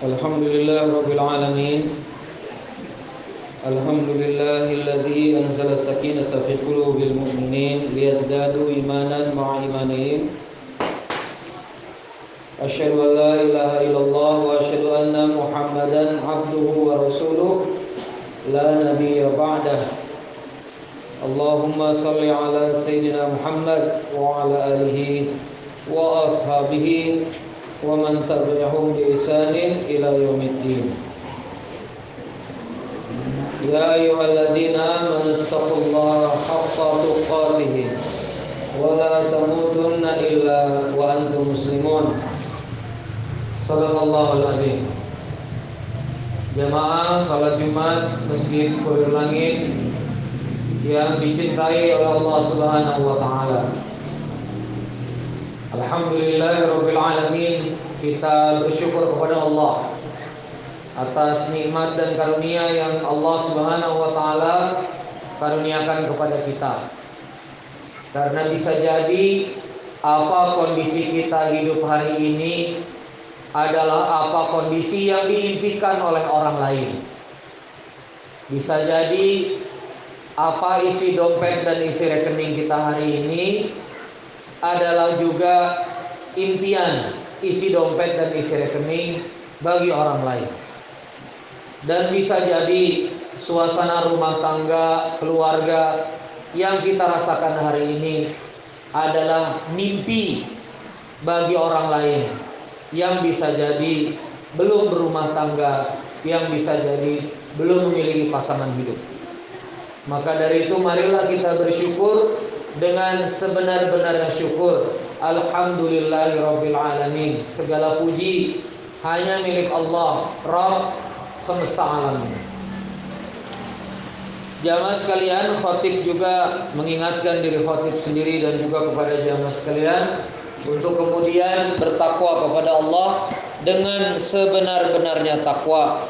الحمد لله رب العالمين. الحمد لله الذي أنزل السكينة في قلوب المؤمنين ليزدادوا إيمانا مع إيمانهم. أشهد أن لا إله إلا الله وأشهد أن محمدا عبده ورسوله. لا نبي بعده. اللهم صل على سيدنا محمد وعلى آله وأصحابه ومن تبعهم بإحسان إلى يوم الدين يا أيها الذين آمنوا اتقوا الله حق تقاته ولا تموتن إلا وأنتم مسلمون صدق الله العظيم Jamaah salat Jumat Masjid Kurir Langit yang dicintai oleh Allah Subhanahu wa taala. Alhamdulillahirabbil alamin. Kita bersyukur kepada Allah atas nikmat dan karunia yang Allah Subhanahu wa taala karuniakan kepada kita. Karena bisa jadi apa kondisi kita hidup hari ini adalah apa kondisi yang diimpikan oleh orang lain. Bisa jadi apa isi dompet dan isi rekening kita hari ini adalah juga impian isi dompet dan isi rekening bagi orang lain. Dan bisa jadi suasana rumah tangga, keluarga yang kita rasakan hari ini adalah mimpi bagi orang lain yang bisa jadi belum berumah tangga, yang bisa jadi belum memiliki pasangan hidup. Maka dari itu marilah kita bersyukur dengan sebenar-benarnya syukur. Alhamdulillahirabbil alamin. Segala puji hanya milik Allah, Rabb semesta alam ini. Jamaah sekalian, khotib juga mengingatkan diri khotib sendiri dan juga kepada jamaah sekalian untuk kemudian bertakwa kepada Allah dengan sebenar-benarnya takwa.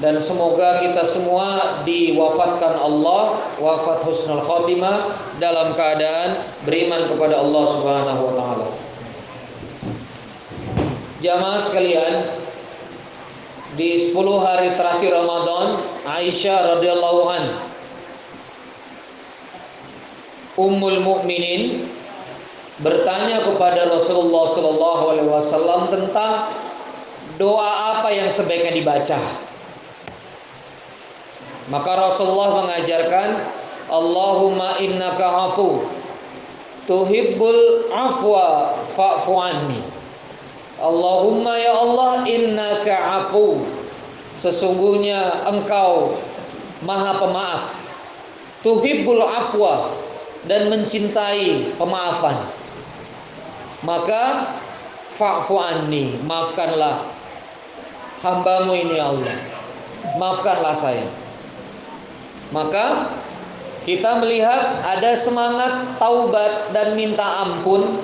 Dan semoga kita semua diwafatkan Allah wafat husnul khotimah dalam keadaan beriman kepada Allah Subhanahu wa taala. Jamaah sekalian, di 10 hari terakhir Ramadan, Aisyah radhiyallahu an Ummul Mukminin bertanya kepada Rasulullah sallallahu alaihi wasallam tentang doa apa yang sebaiknya dibaca. Maka Rasulullah mengajarkan Allahumma innaka afu tuhibbul afwa fa'fu anni. Allahumma ya Allah innaka afu sesungguhnya engkau maha pemaaf. Tuhibbul afwa dan mencintai pemaafan. Maka fa'fu anni maafkanlah hambamu ini ya Allah. Maafkanlah saya maka kita melihat ada semangat taubat dan minta ampun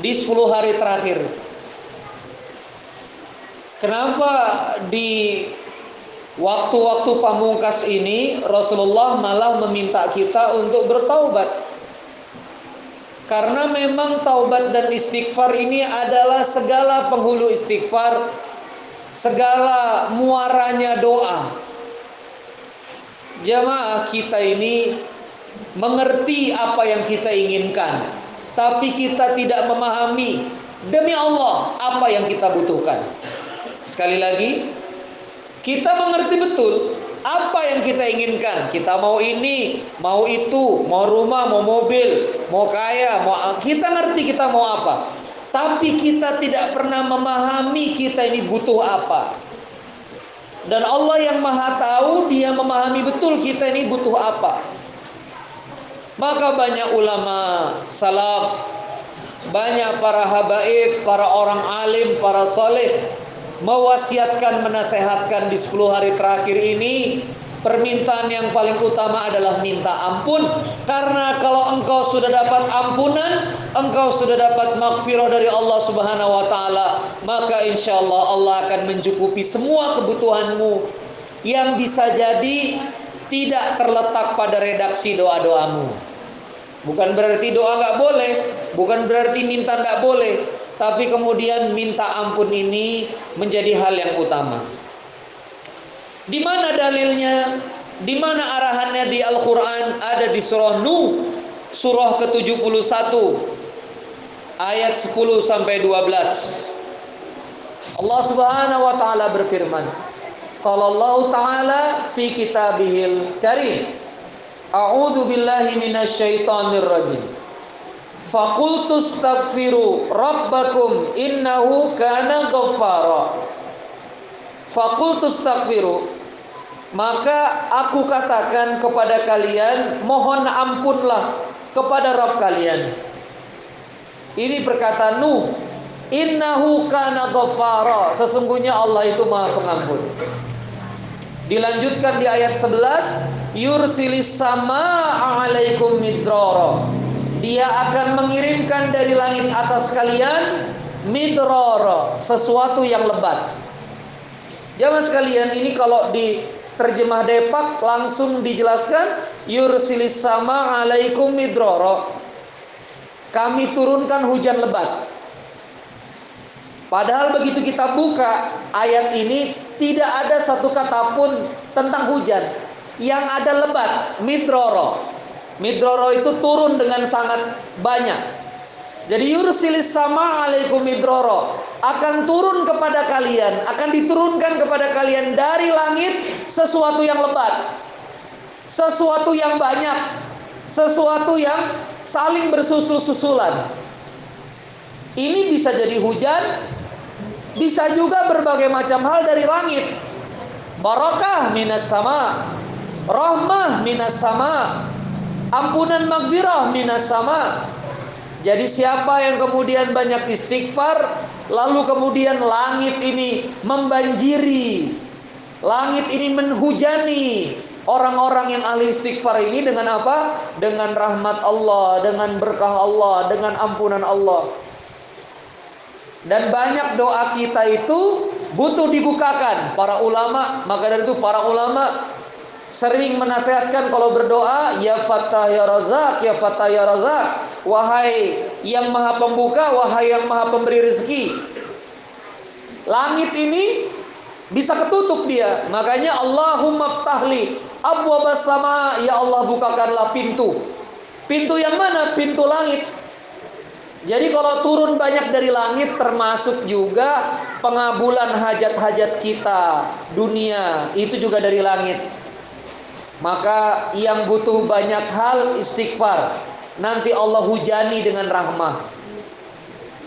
di 10 hari terakhir kenapa di waktu-waktu pamungkas ini Rasulullah malah meminta kita untuk bertaubat karena memang taubat dan istighfar ini adalah segala penghulu istighfar, segala muaranya doa. Jamaah kita ini mengerti apa yang kita inginkan, tapi kita tidak memahami. Demi Allah apa yang kita butuhkan. Sekali lagi, kita mengerti betul apa yang kita inginkan. Kita mau ini mau itu mau rumah mau mobil mau kaya mau kita ngerti kita mau apa. Tapi kita tidak pernah memahami kita ini butuh apa dan Allah yang maha tahu dia memahami betul kita ini butuh apa. Maka banyak ulama salaf banyak para habaib para orang alim para soleh mewasiatkan menasehatkan di 10 hari terakhir ini permintaan yang paling utama adalah minta ampun. Karena kalau engkau sudah dapat ampunan engkau sudah dapat makfirah dari Allah Subhanahu wa taala maka insya Allah Allah akan mencukupi semua kebutuhanmu. Yang bisa jadi tidak terletak pada redaksi doa-doamu. Bukan berarti doa nggak boleh bukan berarti minta nggak boleh tapi kemudian minta ampun ini menjadi hal yang utama. Di mana dalilnya? Di mana arahannya di Al-Qur'an? Ada di surah Nuh, surah ke-71 ayat 10 sampai 12. Allah Subhanahu wa taala berfirman, Qala Allah taala fi kitabihil karim, A'udzu billahi minasyaitonir rajim. Faqultu astaghfiru rabbakum innahu kana ghaffara. Faqultu astaghfiru maka aku katakan kepada kalian mohon ampunlah kepada Rabb kalian. Ini perkataan Nuh. Innahu kana ghaffara. Sesungguhnya Allah itu Maha Pengampun. Dilanjutkan di ayat 11, yursilis sama alaikum midrara dia akan mengirimkan dari langit atas kalian midror, sesuatu yang lebat. Jamaah sekalian, ini kalau di terjemah Depak langsung dijelaskan yursilis sama alaikum midroro. Kami turunkan hujan lebat. Padahal begitu kita buka ayat ini tidak ada satu kata pun tentang hujan. Yang ada lebat, midroro. Midroro itu turun dengan sangat banyak. Jadi yursilis sama alaikum midroro akan turun kepada kalian, akan diturunkan kepada kalian dari langit sesuatu yang lebat, sesuatu yang banyak, sesuatu yang saling bersusul-susulan. Ini bisa jadi hujan, bisa juga berbagai macam hal dari langit. Barakah minas sama, rahmah minas sama, ampunan maghfirah minas sama. Jadi siapa yang kemudian banyak istighfar, lalu kemudian langit ini membanjiri, langit ini menhujani orang-orang yang ahli istighfar ini dengan apa? Dengan rahmat Allah, dengan berkah Allah, dengan ampunan Allah. Dan banyak doa kita itu butuh dibukakan para ulama, maka dari itu para ulama sering menasihatkan kalau berdoa ya Fattah ya Razak ya Fattah ya Razak. Wahai yang maha pembuka wahai yang maha pemberi rezeki. Langit ini bisa ketutup dia. Makanya Allahumma ftahli abwabas sama ya Allah bukakanlah pintu. Pintu yang mana? Pintu langit. Jadi kalau turun banyak dari langit termasuk juga pengabulan hajat-hajat kita dunia. Itu juga dari langit maka yang butuh banyak hal istighfar. Nanti Allah hujani dengan rahmah.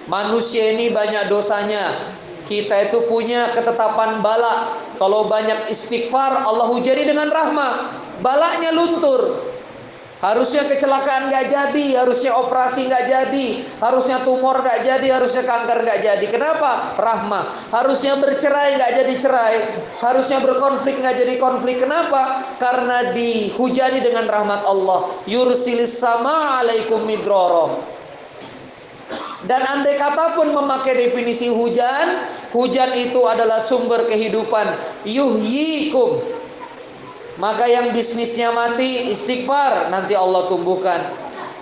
Manusia ini banyak dosanya. Kita itu punya ketetapan balak. Kalau banyak istighfar, Allah hujani dengan rahmah. Balaknya luntur. Harusnya kecelakaan gak jadi, harusnya operasi gak jadi, harusnya tumor gak jadi, harusnya kanker gak jadi. Kenapa? Rahmah. Harusnya bercerai gak jadi cerai, harusnya berkonflik gak jadi konflik. Kenapa? Karena dihujani dengan rahmat Allah. Yursilis sama alaikum midroro. Dan andai kata pun memakai definisi hujan, hujan itu adalah sumber kehidupan. Yuhyikum maka yang bisnisnya mati istighfar nanti Allah tumbuhkan.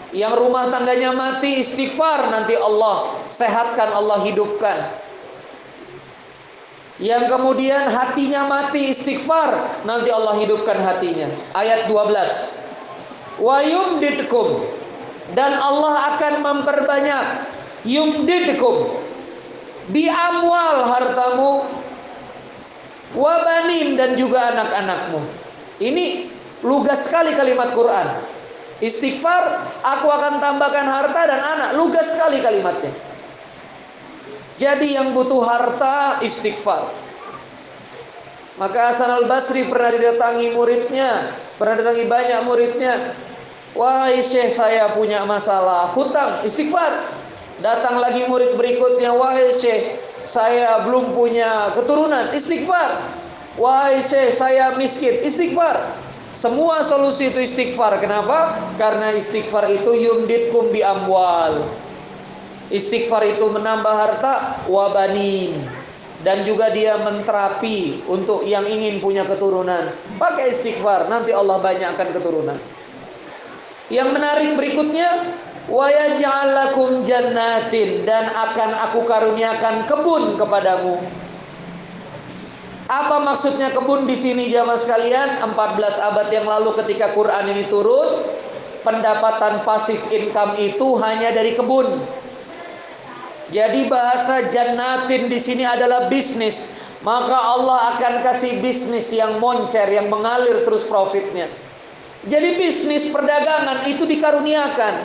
Yang rumah tangganya mati istighfar nanti Allah sehatkan, Allah hidupkan. Yang kemudian hatinya mati istighfar nanti Allah hidupkan hatinya. Ayat 12. Wa yumdidkum dan Allah akan memperbanyak yumdidkum bi amwal hartamu wabanin dan juga anak-anakmu. Ini lugas sekali kalimat Quran. Istighfar, aku akan tambahkan harta dan anak. Lugas sekali kalimatnya. Jadi yang butuh harta istighfar. Maka Hasan al-Basri pernah didatangi muridnya, pernah didatangi banyak muridnya. Wahai syekh saya punya masalah hutang, istighfar. Datang lagi murid berikutnya, wahai syekh saya belum punya keturunan, istighfar. Wahai syekh saya miskin. Istighfar. Semua solusi itu istighfar. Kenapa? Karena istighfar itu yumditkum bi amwal. Istighfar itu menambah harta Wabanin Dan juga dia menterapi Untuk yang ingin punya keturunan. Pakai istighfar Nanti Allah banyakkan keturunan. Yang menarik berikutnya wa yaj'al lakum jannatin. Dan akan aku karuniakan kebun kepadamu. Apa maksudnya kebun di sini jamaah sekalian? 14 abad yang lalu ketika Quran ini turun, pendapatan pasif income itu hanya dari kebun. Jadi bahasa jannatin di sini adalah bisnis. Maka Allah akan kasih bisnis yang moncer, yang mengalir terus profitnya. Jadi bisnis perdagangan itu dikaruniakan.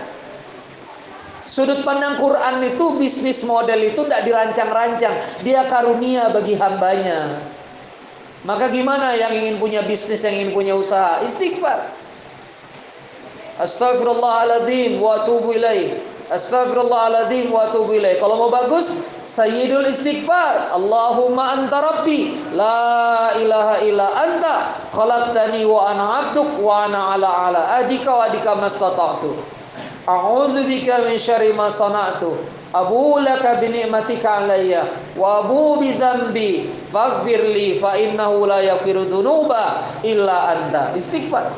Sudut pandang Quran itu bisnis model itu tidak dirancang-rancang, dia karunia bagi hambanya. Maka gimana yang ingin punya bisnis, yang ingin punya usaha? Istighfar. Astagfirullahaladzim wa atubu ilaih. Astagfirullahaladzim wa atubu ilaih. Kalau mau bagus, Sayyidul istighfar. Allahumma anta rabbi. La ilaha illa anta. Khalaqtani wa ana abduk wa ana ala ala adika wa adika mastata'tu. A'udzu bika min syarri ma sana'tu. Abu laka bi ni'matika alayya wa abu bi dzambi faghfir li fa innahu la yaghfiru dzunuba illa anta. Istighfar.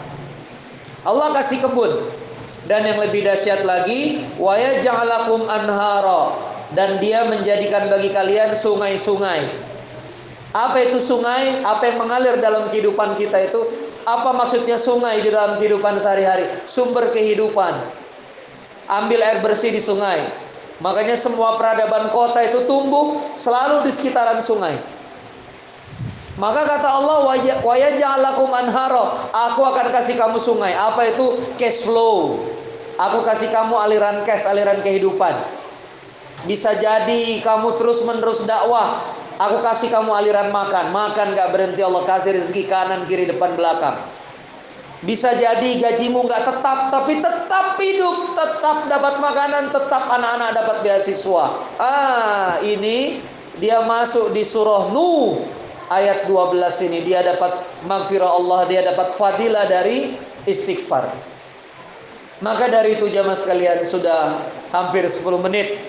Allah kasih kebun. Dan yang lebih dahsyat lagi, wa yaj'alakum anhara dan dia menjadikan bagi kalian sungai-sungai. Apa itu sungai? Apa yang mengalir dalam kehidupan kita itu? Apa maksudnya sungai di dalam kehidupan sehari-hari? Sumber kehidupan ambil air bersih di sungai. Makanya semua peradaban kota itu tumbuh selalu di sekitaran sungai. Maka kata Allah waya ja'alakum anharo. Aku akan kasih kamu sungai. Apa itu cash flow? Aku kasih kamu aliran cash, aliran kehidupan. Bisa jadi kamu terus menerus dakwah. Aku kasih kamu aliran makan. Makan gak berhenti Allah kasih rezeki kanan kiri depan belakang. Bisa jadi gajimu nggak tetap, tapi tetap hidup, tetap dapat makanan, tetap anak-anak dapat beasiswa. Ah, ini dia masuk di surah Nuh ayat 12 ini. Dia dapat magfirah Allah, dia dapat fadilah dari istighfar. Maka dari itu jamaah sekalian sudah hampir 10 menit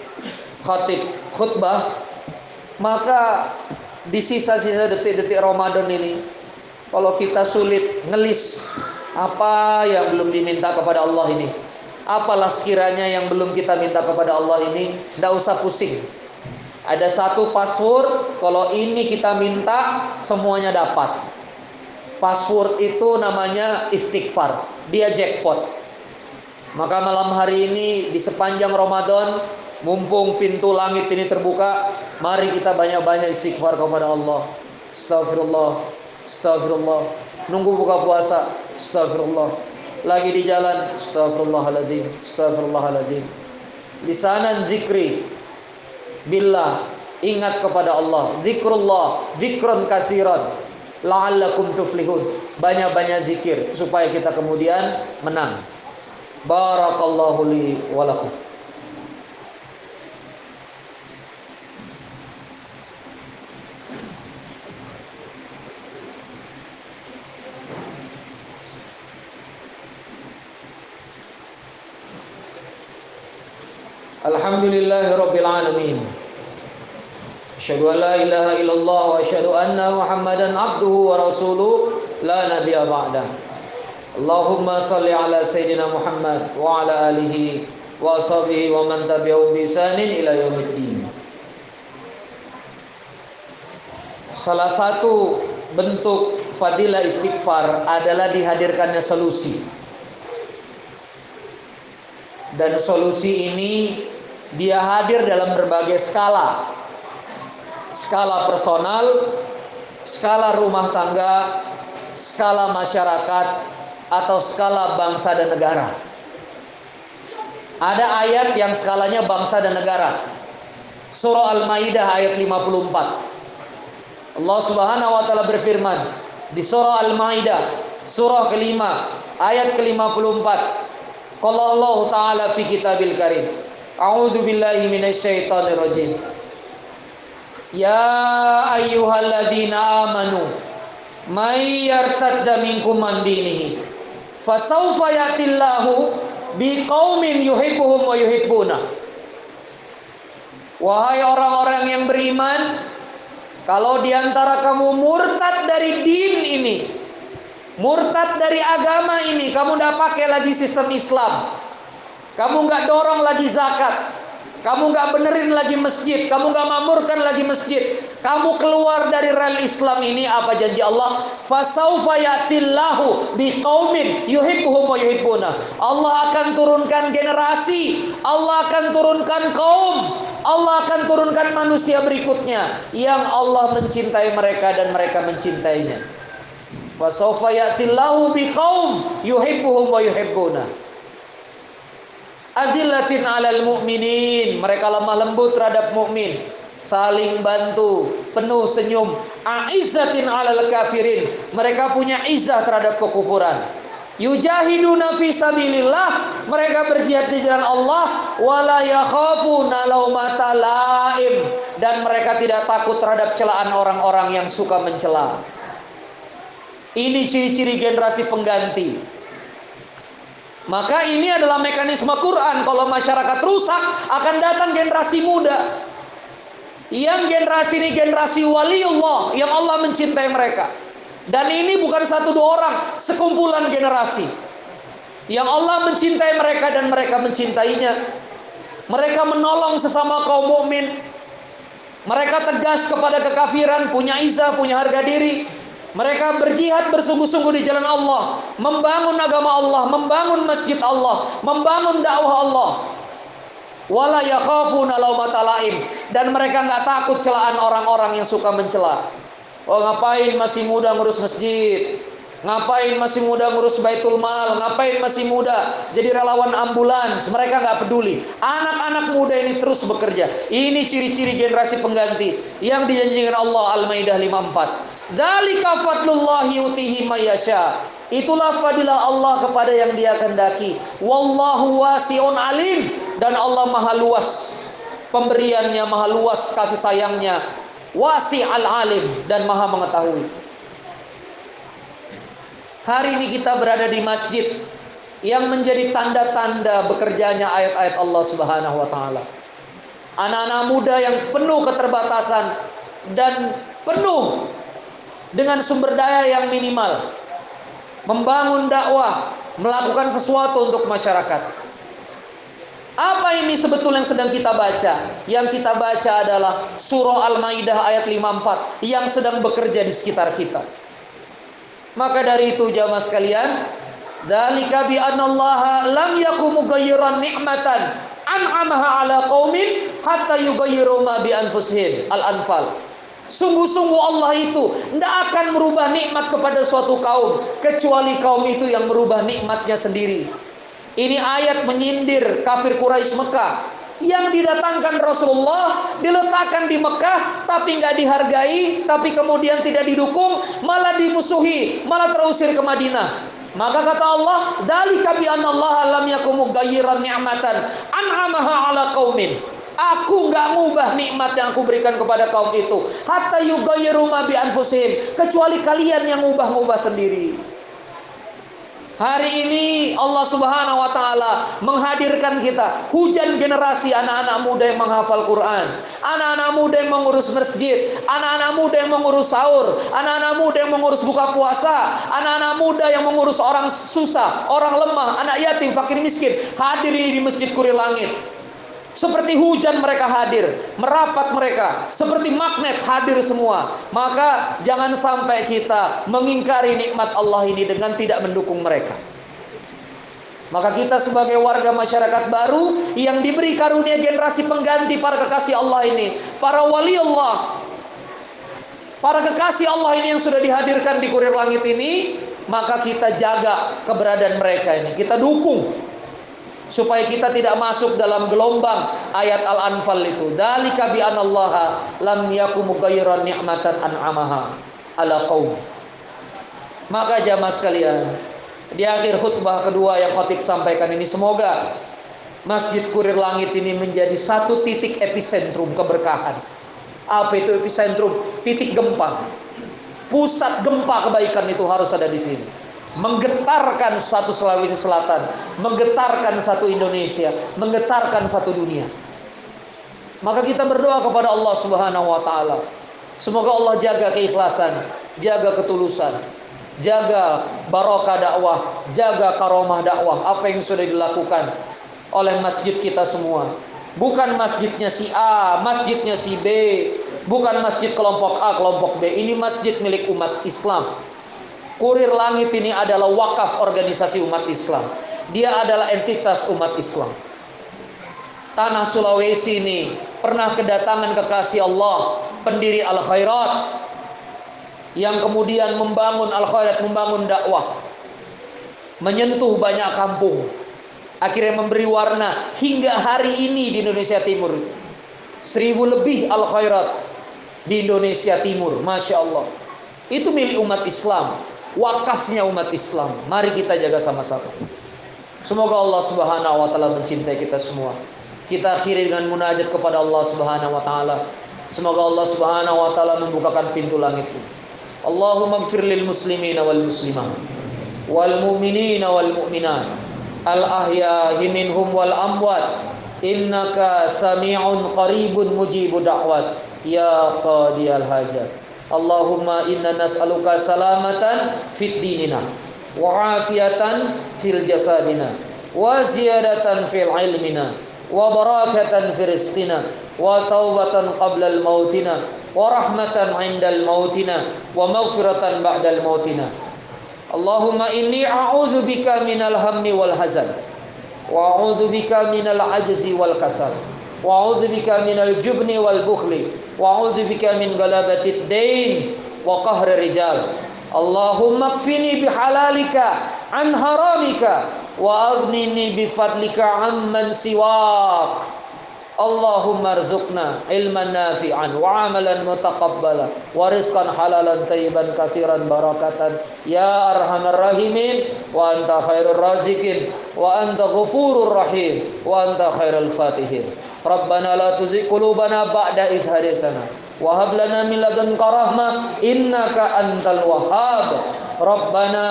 khatib khutbah. Maka di sisa-sisa detik-detik Ramadan ini kalau kita sulit ngelis apa yang belum diminta kepada Allah ini? Apalah sekiranya yang belum kita minta kepada Allah ini? Tidak usah pusing. Ada satu password, kalau ini kita minta, semuanya dapat. Password itu namanya istighfar. Dia jackpot. Maka malam hari ini di sepanjang Ramadan, mumpung pintu langit ini terbuka, mari kita banyak-banyak istighfar kepada Allah. Astagfirullah, astagfirullah. Nunggu buka puasa, Astagfirullah. Lagi di jalan, astagfirullahaladzim, astagfirullahaladzim. Lisanan zikri. Billah, ingat kepada Allah. Zikrullah, zikron kasiran. La'allakum tuflihun. Banyak-banyak zikir supaya kita kemudian menang. Barakallahu li walakum. Alhamdulillahi Rabbil Alamin. An la ilaha illallah wa asyadu anna muhammadan abduhu wa rasuluh. La nabiya ba'da. Allahumma salli ala Sayyidina Muhammad wa ala alihi wa ashabihi wa man tabi'ahum bisanin ila yaumiddin Salah satu bentuk fadilah istighfar adalah dihadirkannya solusi. Dan solusi ini dia hadir dalam berbagai skala. Skala personal, skala rumah tangga, skala masyarakat, atau skala bangsa dan negara. Ada ayat yang skalanya bangsa dan negara. Surah Al-Maidah ayat 54. Allah Subhanahu wa taala berfirman di surah Al-Maidah surah kelima ayat ke-54. Qala Allah taala fi kitabil karim A'udzu billahi minasyaitonir rajim. Ya ayyuhalladzina amanu may yartadda minkum an dinihi fasawfa yatillahu biqaumin yuhibbuhum wa yuhibbuna. Wahai orang-orang yang beriman, kalau di antara kamu murtad dari din ini, murtad dari agama ini, kamu tidak pakai lagi sistem Islam, Kamu nggak dorong lagi zakat. Kamu nggak benerin lagi masjid, kamu nggak mamurkan lagi masjid. Kamu keluar dari rel Islam ini apa janji Allah? Fasaufa yatillahu biqaumin yuhibbuhum wa yuhibbuna. Allah akan turunkan generasi, Allah akan turunkan kaum, Allah akan turunkan manusia berikutnya yang Allah mencintai mereka dan mereka mencintainya. Fasaufa yatillahu biqaum yuhibbuhum wa yuhibbuna. Adillatin alal mu'minin. Mereka lemah lembut terhadap mukmin. Saling bantu, penuh senyum. Aizzatin alal kafirin. Mereka punya izah terhadap kekufuran. Yujahiduna fi sabilillah. Mereka berjihad di jalan Allah. Wala yakhafuna laumata laim. Dan mereka tidak takut terhadap celaan orang-orang yang suka mencela. Ini ciri-ciri generasi pengganti. Maka ini adalah mekanisme Quran. Kalau masyarakat rusak, akan datang generasi muda. Yang generasi ini generasi waliullah yang Allah mencintai mereka. Dan ini bukan satu dua orang, sekumpulan generasi. Yang Allah mencintai mereka dan mereka mencintainya. Mereka menolong sesama kaum mukmin. Mereka tegas kepada kekafiran, punya izah, punya harga diri. Mereka berjihad bersungguh-sungguh di jalan Allah, membangun agama Allah, membangun masjid Allah, membangun dakwah Allah. Wala yakhafuna dan mereka nggak takut celaan orang-orang yang suka mencela. Oh ngapain masih muda ngurus masjid? Ngapain masih muda ngurus baitul mal? Ngapain masih muda jadi relawan ambulans? Mereka nggak peduli. Anak-anak muda ini terus bekerja. Ini ciri-ciri generasi pengganti yang dijanjikan Allah Al-Maidah 54. Zalika fadlullah yutihi mayasya. Itulah fadilah Allah kepada yang dia kehendaki. Wallahu wasi'un alim dan Allah maha luas. Pemberiannya maha luas kasih sayangnya. Wasi al alim dan maha mengetahui. Hari ini kita berada di masjid yang menjadi tanda-tanda bekerjanya ayat-ayat Allah Subhanahu wa taala. Anak-anak muda yang penuh keterbatasan dan penuh dengan sumber daya yang minimal. Membangun dakwah, melakukan sesuatu untuk masyarakat. Apa ini sebetulnya yang sedang kita baca? Yang kita baca adalah surah Al-Maidah ayat 54 yang sedang bekerja di sekitar kita. Maka dari itu jamaah sekalian, dzalika bi annallaha lam yakum mughayyiran ni'matan an'amaha ala qaumin hatta yughayyiru ma bi anfusihim. Al-Anfal. Sungguh-sungguh Allah itu tidak akan merubah nikmat kepada suatu kaum kecuali kaum itu yang merubah nikmatnya sendiri. Ini ayat menyindir kafir Quraisy Mekah. Yang didatangkan Rasulullah diletakkan di Mekah tapi nggak dihargai tapi kemudian tidak didukung malah dimusuhi malah terusir ke Madinah. Maka kata Allah dzalika bi anna Allah lam yakum mughayyiran ni'matan an'amaha ala qaumin Aku nggak ngubah nikmat yang aku berikan kepada kaum itu. Hatta yughayyiru ma bi anfusihim. Kecuali kalian yang ngubah-ngubah sendiri. Hari ini Allah Subhanahu wa taala menghadirkan kita hujan generasi anak-anak muda yang menghafal Quran, anak-anak muda yang mengurus masjid, anak-anak muda yang mengurus sahur, anak-anak muda yang mengurus buka puasa, anak-anak muda yang mengurus orang susah, orang lemah, anak yatim, fakir miskin, hadir ini di Masjid Kurir Langit. Seperti hujan mereka hadir, merapat mereka, seperti magnet hadir semua. Maka jangan sampai kita mengingkari nikmat Allah ini dengan tidak mendukung mereka. Maka kita sebagai warga masyarakat baru yang diberi karunia generasi pengganti para kekasih Allah ini, para wali Allah, para kekasih Allah ini yang sudah dihadirkan di kurir langit ini, maka kita jaga keberadaan mereka ini, kita dukung supaya kita tidak masuk dalam gelombang ayat Al-Anfal itu. Dalika bi anallaha lam yakum ghayran ni'matan an'amaha ala qaum. Maka jamaah sekalian, di akhir khutbah kedua yang khatib sampaikan ini semoga Masjid Kurir Langit ini menjadi satu titik epicentrum keberkahan. Apa itu epicentrum? Titik gempa. Pusat gempa kebaikan itu harus ada di sini menggetarkan satu Sulawesi Selatan, menggetarkan satu Indonesia, menggetarkan satu dunia. Maka kita berdoa kepada Allah Subhanahu wa taala. Semoga Allah jaga keikhlasan, jaga ketulusan, jaga barokah dakwah, jaga karomah dakwah apa yang sudah dilakukan oleh masjid kita semua. Bukan masjidnya si A, masjidnya si B, bukan masjid kelompok A, kelompok B. Ini masjid milik umat Islam. Kurir Langit ini adalah wakaf organisasi umat Islam. Dia adalah entitas umat Islam. Tanah Sulawesi ini pernah kedatangan kekasih Allah, pendiri Al Khairat yang kemudian membangun Al Khairat, membangun dakwah. Menyentuh banyak kampung. Akhirnya memberi warna hingga hari ini di Indonesia Timur. Seribu lebih Al Khairat di Indonesia Timur, Masya Allah. Itu milik umat Islam wakafnya umat Islam. Mari kita jaga sama-sama. Semoga Allah Subhanahu wa taala mencintai kita semua. Kita akhiri dengan munajat kepada Allah Subhanahu wa taala. Semoga Allah Subhanahu wa taala membukakan pintu langit. Allahumma ighfir lil muslimina wal muslimat wal mu'minina wal mu'minat al ahya'i minhum wal amwat innaka sami'un qaribun mujibud da'wat ya qadiyal hajat Allahumma inna nas'aluka salamatan fit dinina wa afiyatan fil jasadina wa ziyadatan fil ilmina wa barakatan fi rizqina wa taubatan qabla al mautina wa rahmatan 'inda al mautina wa maghfiratan ba'da al mautina Allahumma inni a'udzu bika minal hammi wal hazan wa a'udzu bika minal ajzi wal kasal Wa'udhu bika minal jubni wal bukhli wa'udzubika min galabatid dain Wa qahri rijal Allahumma kfini bihalalika An haramika Wa aghnini bifadlika amman siwak Allahumma arzuqna ilman nafi'an wa amalan mutakabbala, wa rizqan halalan tayyiban katiran barakatan ya arhamar rahimin wa anta khairul razikin wa anta ghafurur rahim wa anta khairul fatihin ربنا لا تزغ قلوبنا بعد إذ هديتنا. وهب لنا من لدنك رحمة إنك أنت الوهاب. ربنا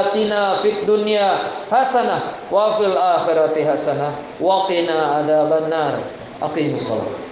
آتنا في الدنيا حسنة وفي الآخرة حسنة. وقنا عذاب النار. أقيم الصلاة.